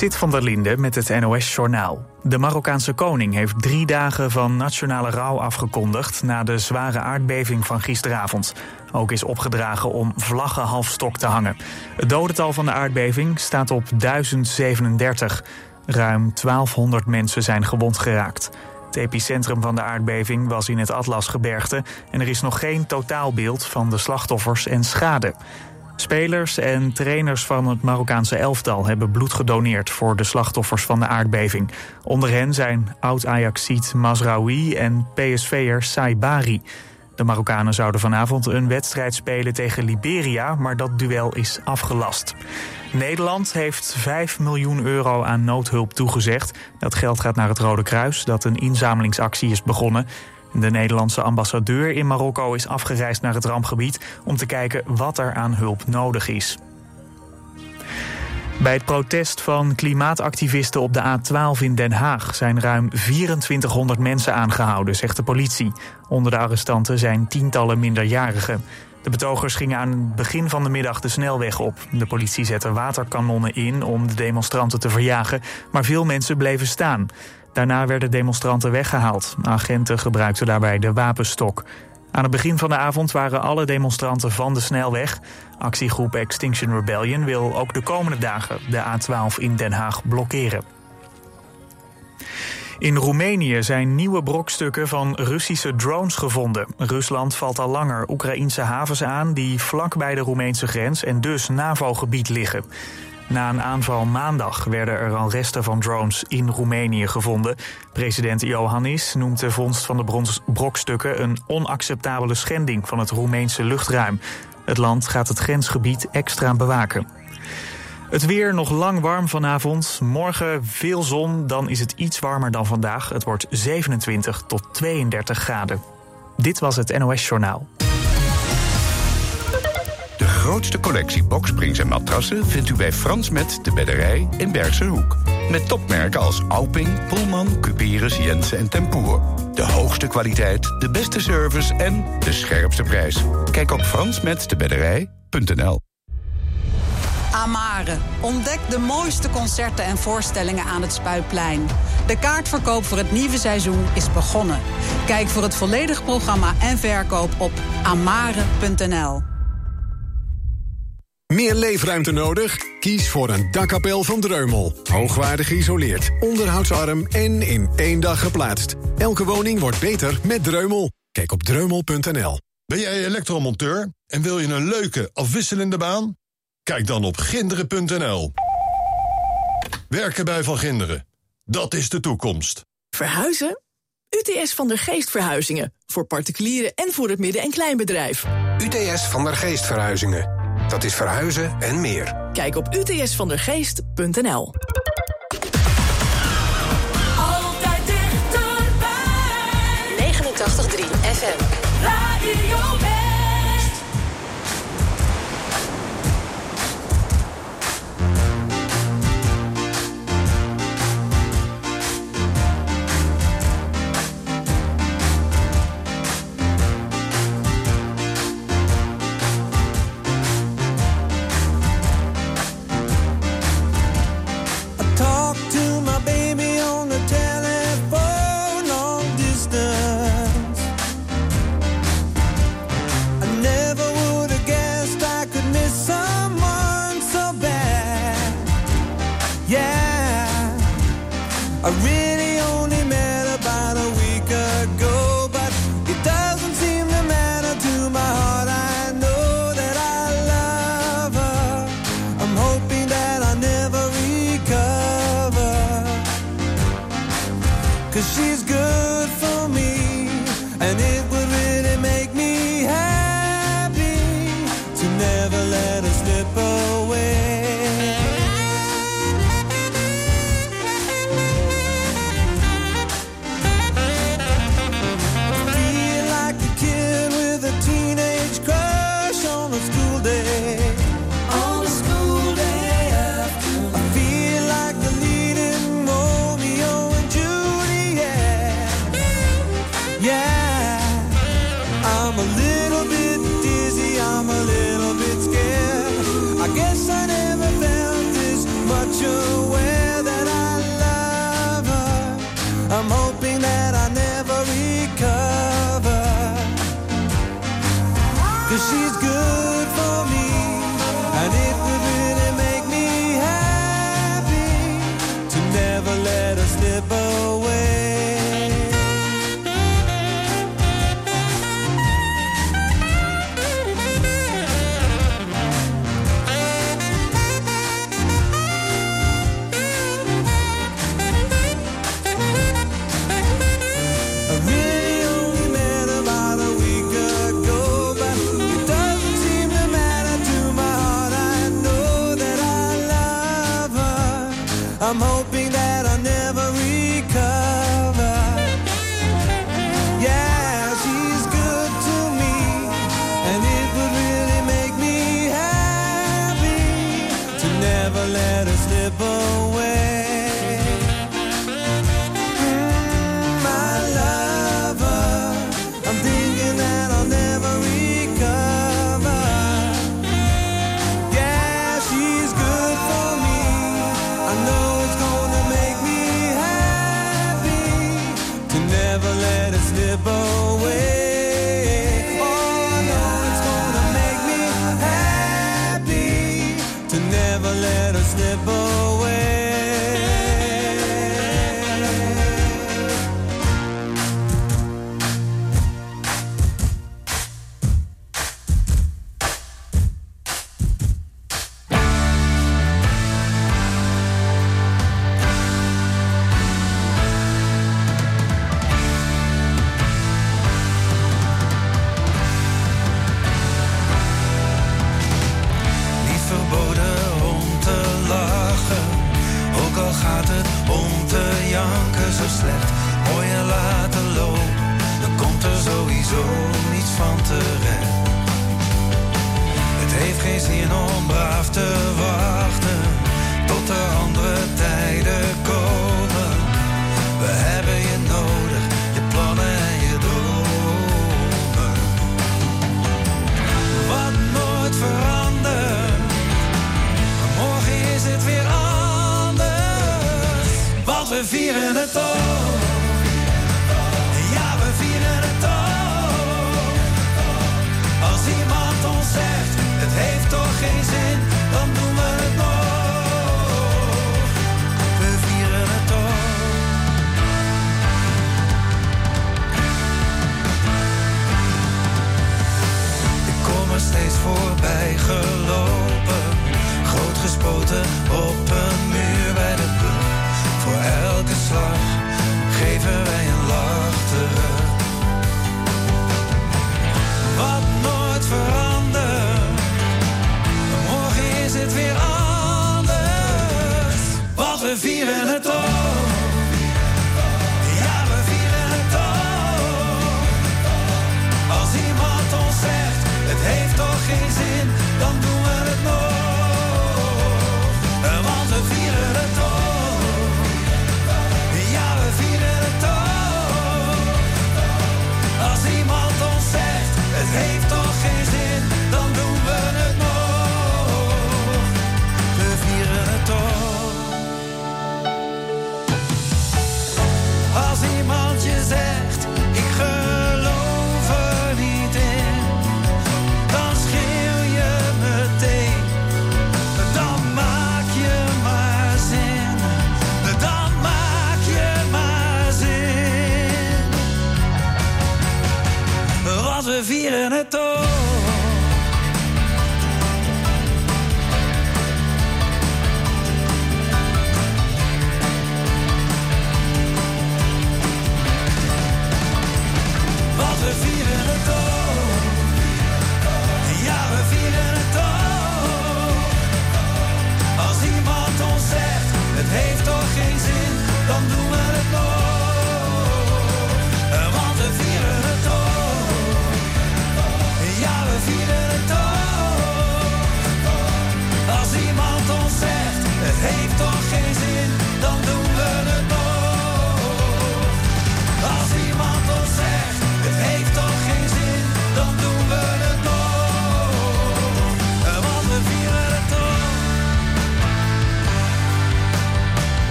Sit van der Linde met het NOS-journaal. De Marokkaanse koning heeft drie dagen van nationale rouw afgekondigd... na de zware aardbeving van gisteravond. Ook is opgedragen om vlaggen halfstok te hangen. Het dodental van de aardbeving staat op 1037. Ruim 1200 mensen zijn gewond geraakt. Het epicentrum van de aardbeving was in het Atlasgebergte... en er is nog geen totaalbeeld van de slachtoffers en schade. Spelers en trainers van het Marokkaanse elftal hebben bloed gedoneerd voor de slachtoffers van de aardbeving. Onder hen zijn oud-Ajaxiet Mazraoui en PSV'er Saibari. De Marokkanen zouden vanavond een wedstrijd spelen tegen Liberia, maar dat duel is afgelast. Nederland heeft 5 miljoen euro aan noodhulp toegezegd. Dat geld gaat naar het Rode Kruis, dat een inzamelingsactie is begonnen. De Nederlandse ambassadeur in Marokko is afgereisd naar het rampgebied om te kijken wat er aan hulp nodig is. Bij het protest van klimaatactivisten op de A12 in Den Haag zijn ruim 2400 mensen aangehouden, zegt de politie. Onder de arrestanten zijn tientallen minderjarigen. De betogers gingen aan het begin van de middag de snelweg op. De politie zette waterkanonnen in om de demonstranten te verjagen, maar veel mensen bleven staan. Daarna werden demonstranten weggehaald. Agenten gebruikten daarbij de wapenstok. Aan het begin van de avond waren alle demonstranten van de snelweg. Actiegroep Extinction Rebellion wil ook de komende dagen de A12 in Den Haag blokkeren. In Roemenië zijn nieuwe brokstukken van Russische drones gevonden. Rusland valt al langer Oekraïnse havens aan die vlak bij de Roemeense grens en dus NAVO-gebied liggen. Na een aanval maandag werden er al resten van drones in Roemenië gevonden. President Iohannis noemt de vondst van de brokstukken een onacceptabele schending van het Roemeense luchtruim. Het land gaat het grensgebied extra bewaken. Het weer nog lang warm vanavond. Morgen veel zon, dan is het iets warmer dan vandaag. Het wordt 27 tot 32 graden. Dit was het NOS Journaal grootste collectie boksprings en matrassen vindt u bij Frans Met de Bedderij in Bergse Hoek. Met topmerken als Alping, Pullman, Cuperus, Jensen en Tempoer. De hoogste kwaliteit, de beste service en de scherpste prijs. Kijk op fransmetdebedderij.nl Amare. Ontdek de mooiste concerten en voorstellingen aan het Spuitplein. De kaartverkoop voor het nieuwe seizoen is begonnen. Kijk voor het volledige programma en verkoop op amare.nl. Meer leefruimte nodig? Kies voor een dakkapel van Dreumel. Hoogwaardig geïsoleerd, onderhoudsarm en in één dag geplaatst. Elke woning wordt beter met Dreumel. Kijk op dreumel.nl. Ben jij elektromonteur en wil je een leuke, afwisselende baan? Kijk dan op ginderen.nl. Werken bij Van Ginderen. Dat is de toekomst. Verhuizen? UTS van der Geest Verhuizingen. Voor particulieren en voor het midden- en kleinbedrijf. UTS van der Geest Verhuizingen. Dat is verhuizen en meer. Kijk op utsvandergeest.nl. Altijd dichterbij. 89.3 FM. Radio I'm home. we vieren het toch. Ja, we vieren het toch. Als iemand ons zegt, het heeft toch geen zin, dan doen we het nog. We vieren het toch. Ik kom er steeds voorbij gelopen, grootgespoten op een muur bij de brug. Voor elke slag geven wij een lach terug. Wat nooit verandert, morgen is het weer anders. Wat we vieren het ook.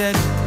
Said,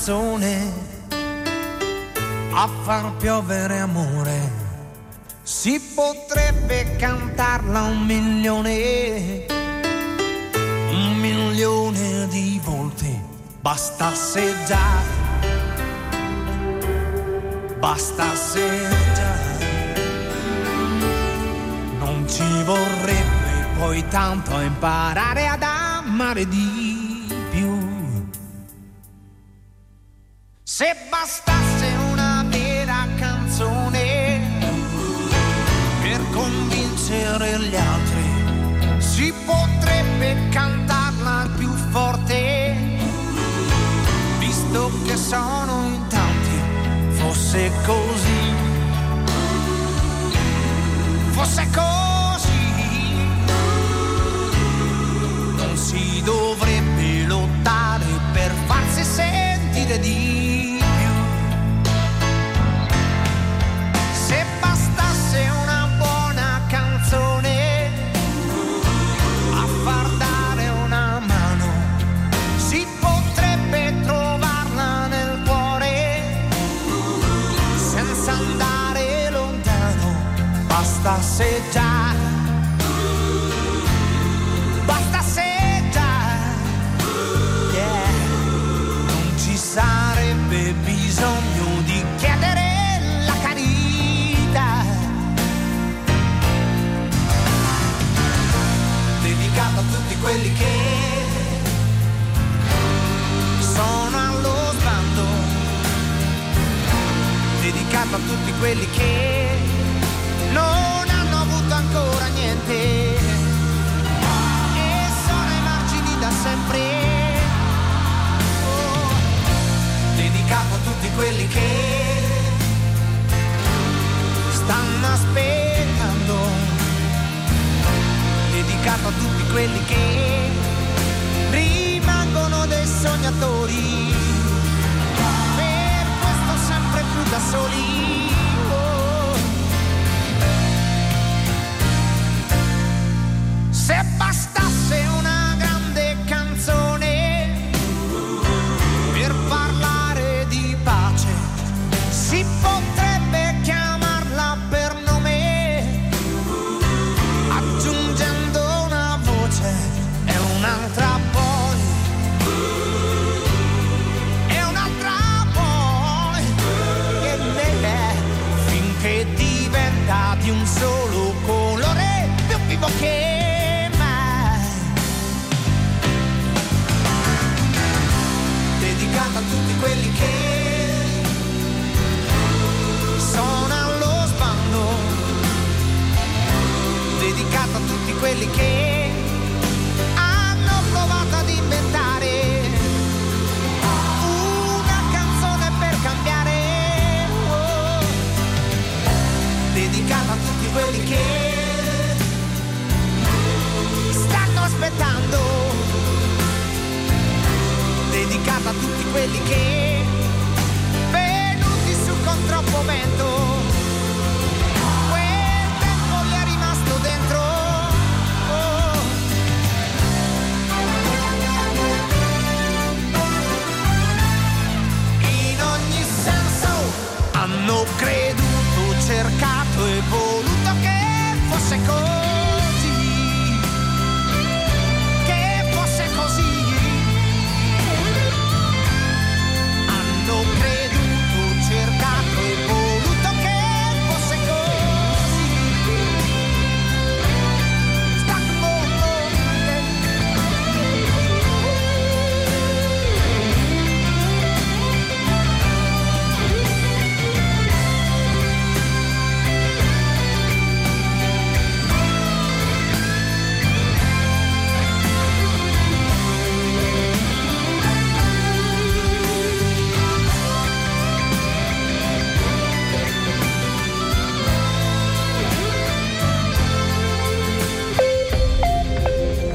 canzone a far piovere amore. Si potrebbe cantarla un milione, un milione di volte, bastasse già, bastasse già. Non ci vorrebbe poi tanto imparare ad amare Dio Se bastasse una vera canzone per convincere gli altri, si potrebbe cantarla più forte, visto che sono in tanti, fosse così. Fosse così. a tutti quelli che non hanno avuto ancora niente e sono ai margini da sempre. Oh, dedicato a tutti quelli che stanno aspettando, dedicato a tutti quelli che rimangono dei sognatori. da soli.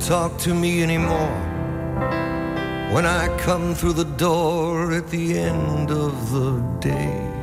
Talk to me anymore when I come through the door at the end of the day.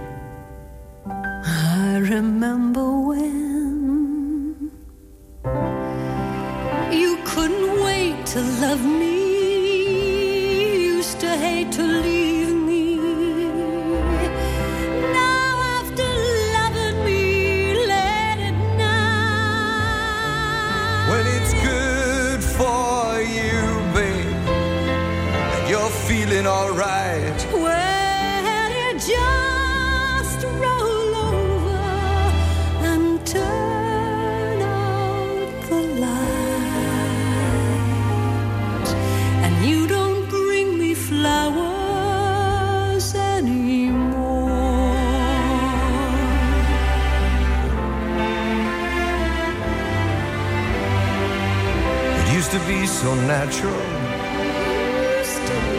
To be so natural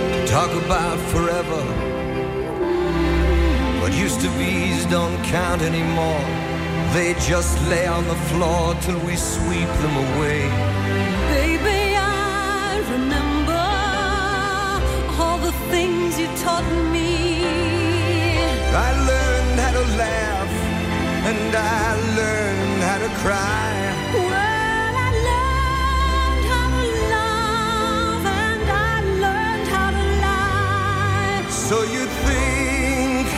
to talk about forever. What used to be's don't count anymore. They just lay on the floor till we sweep them away. Baby, I remember all the things you taught me. I learned how to laugh and I learned how to cry.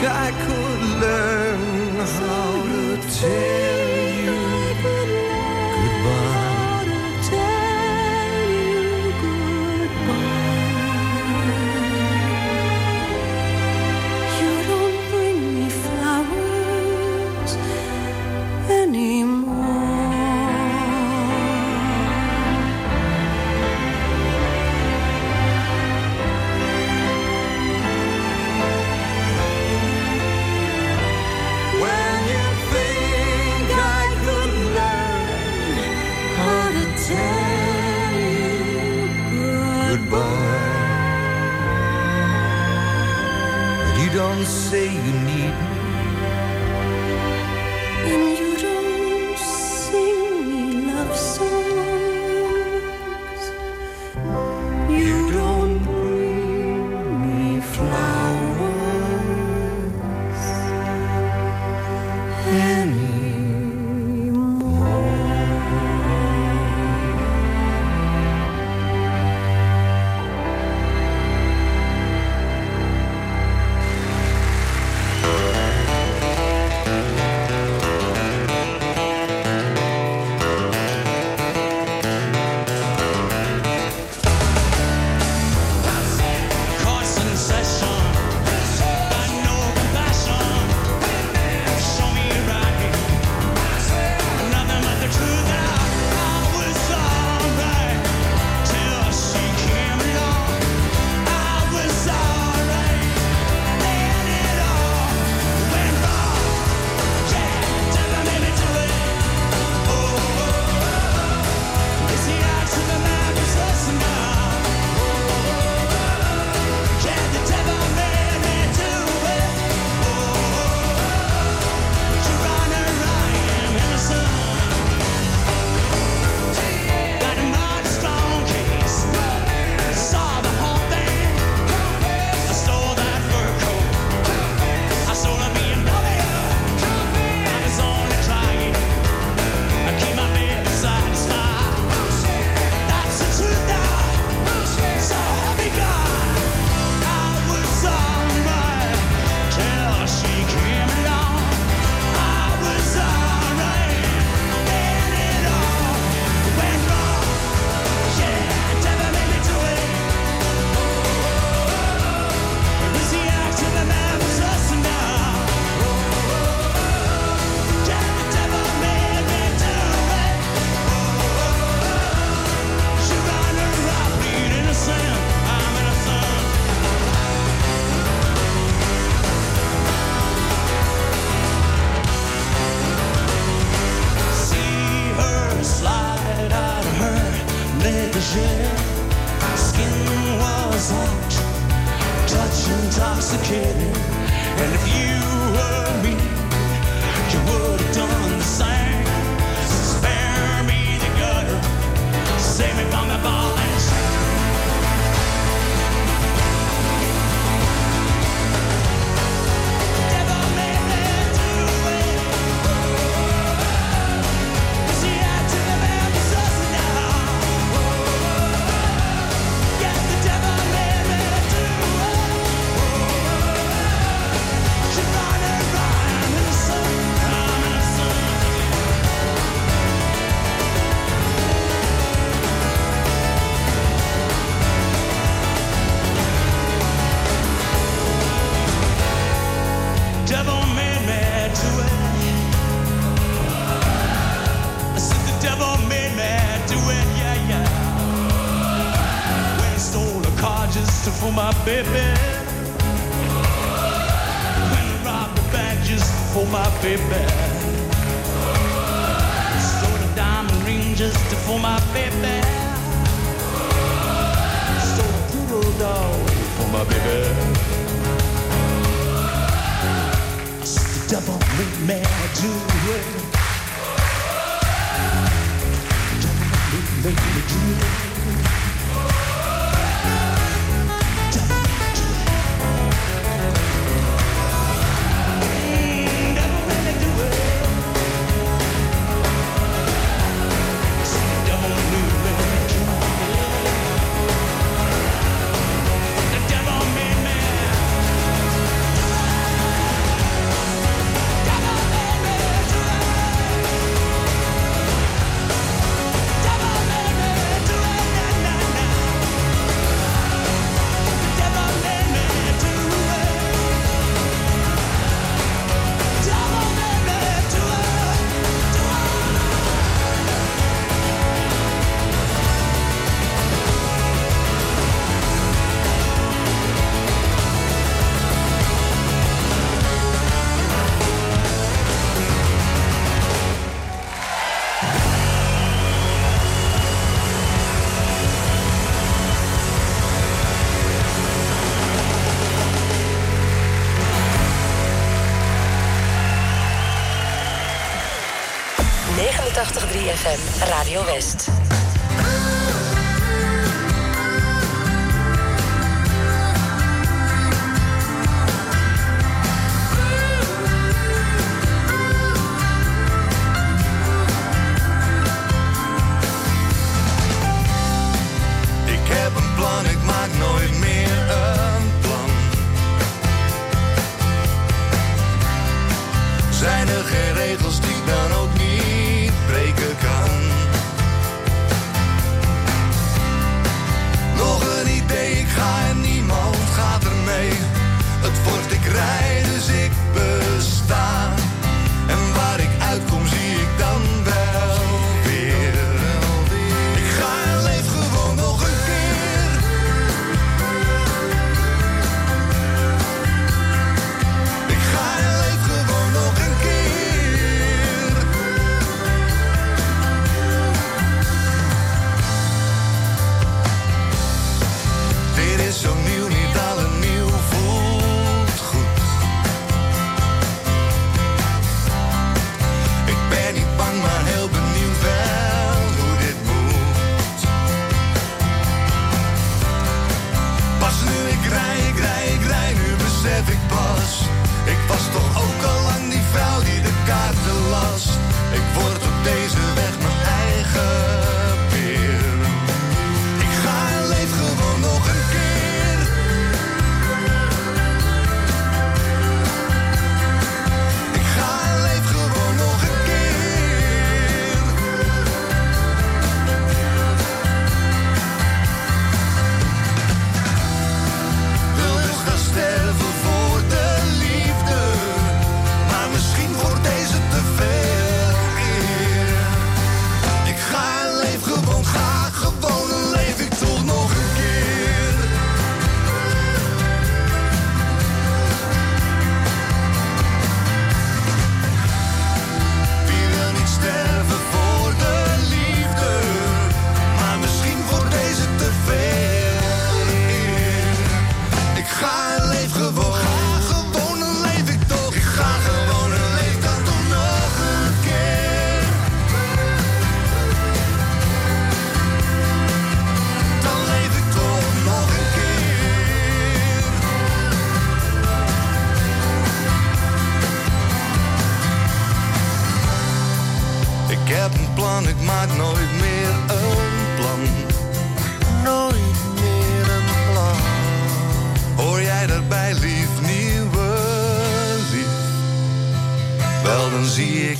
I could learn how to tell say you skin was hot, touch intoxicating. And if you were me, you would have done the same. Spare me the gutter, save me from the ball.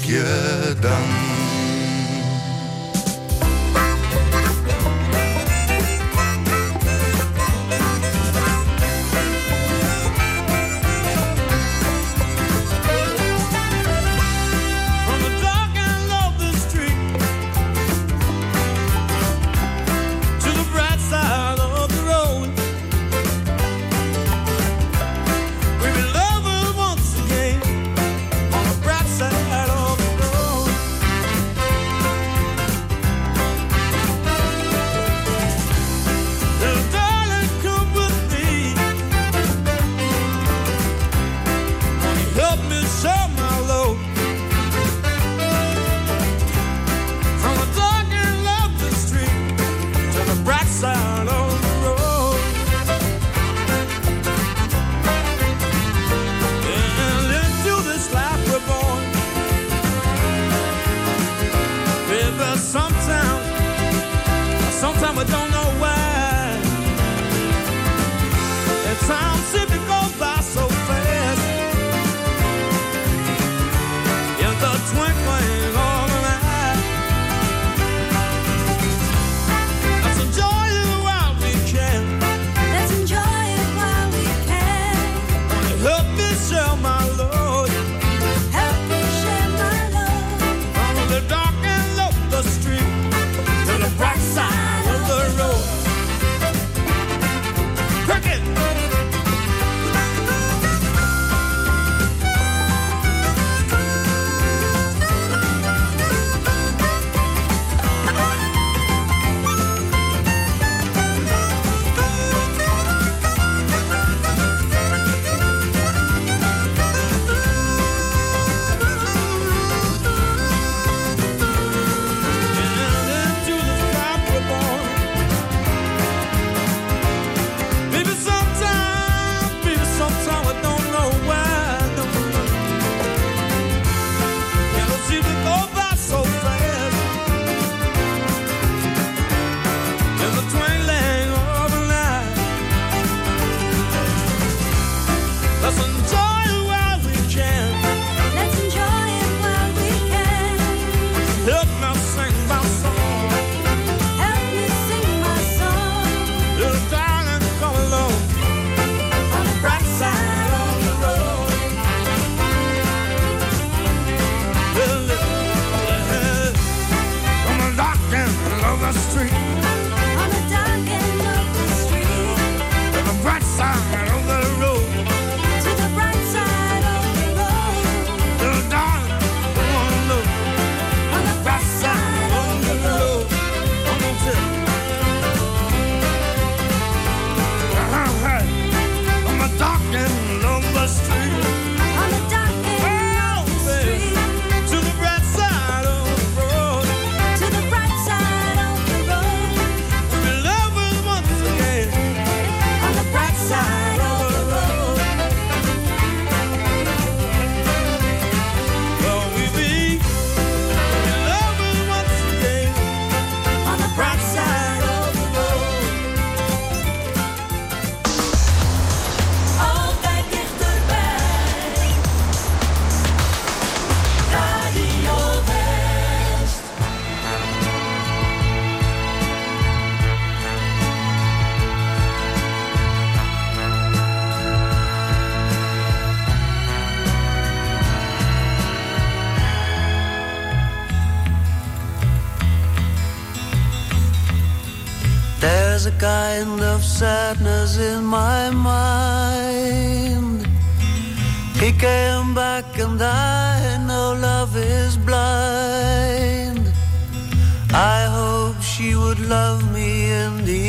ik je dan. kind of sadness in my mind. He came back and I know love is blind. I hope she would love me in the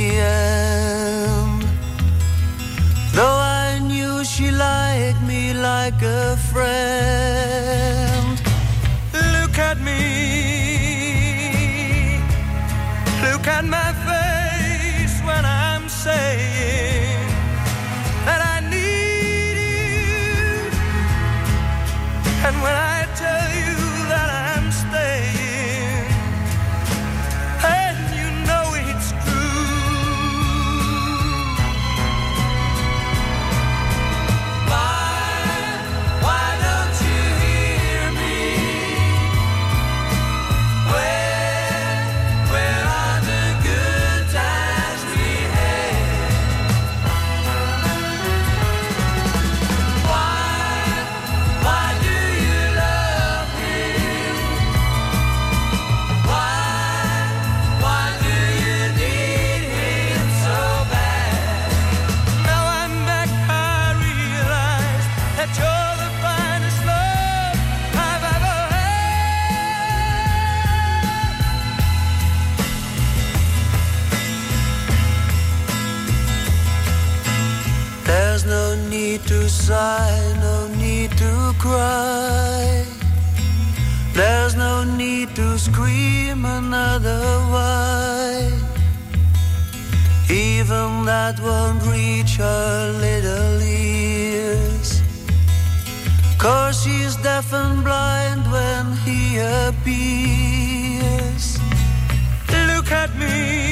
end. Though I knew she liked me like a friend. sigh, no need to cry. There's no need to scream another why. Even that won't reach her little ears. Cause she's deaf and blind when he appears. Look at me.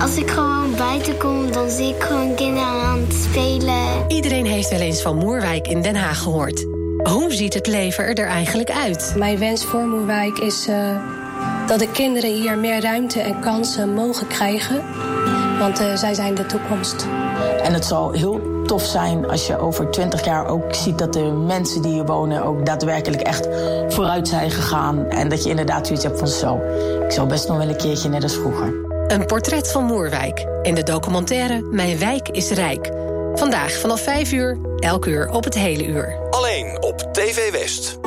Als ik gewoon buiten kom, dan zie ik gewoon kinderen aan het spelen. Iedereen heeft wel eens van Moerwijk in Den Haag gehoord. Hoe ziet het leven er eigenlijk uit? Mijn wens voor Moerwijk is eh, dat de kinderen hier meer ruimte en kansen mogen krijgen. Want eh, zij zijn de toekomst. En het zal heel tof zijn als je over 20 jaar ook ziet dat de mensen die hier wonen ook daadwerkelijk echt vooruit zijn gegaan. En dat je inderdaad zoiets hebt van zo. Ik zou best nog wel een keertje net als vroeger. Een portret van Moerwijk in de documentaire Mijn Wijk is Rijk. Vandaag vanaf 5 uur, elk uur op het hele uur. Alleen op TV West.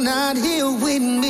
not here with me.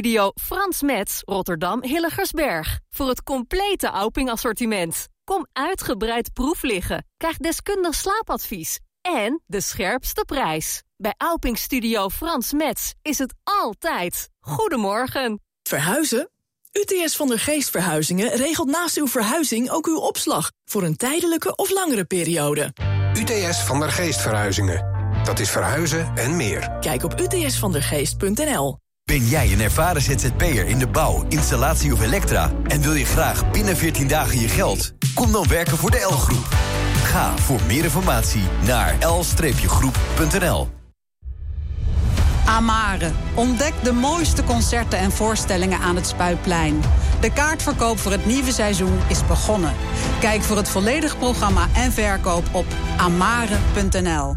Studio Frans Metz, Rotterdam Hilligersberg. Voor het complete Auping assortiment. Kom uitgebreid proef liggen. Krijg deskundig slaapadvies. En de scherpste prijs. Bij Auping Studio Frans Metz is het altijd. Goedemorgen. Verhuizen? UTS van der Geest Verhuizingen regelt naast uw verhuizing ook uw opslag voor een tijdelijke of langere periode. UTS van der Geest Verhuizingen. Dat is verhuizen en meer. Kijk op utsvandergeest.nl. Ben jij een ervaren ZZP'er in de bouw, installatie of elektra... en wil je graag binnen 14 dagen je geld? Kom dan werken voor de L-groep. Ga voor meer informatie naar l-groep.nl. Amare. Ontdek de mooiste concerten en voorstellingen aan het Spuiplein. De kaartverkoop voor het nieuwe seizoen is begonnen. Kijk voor het volledige programma en verkoop op amare.nl.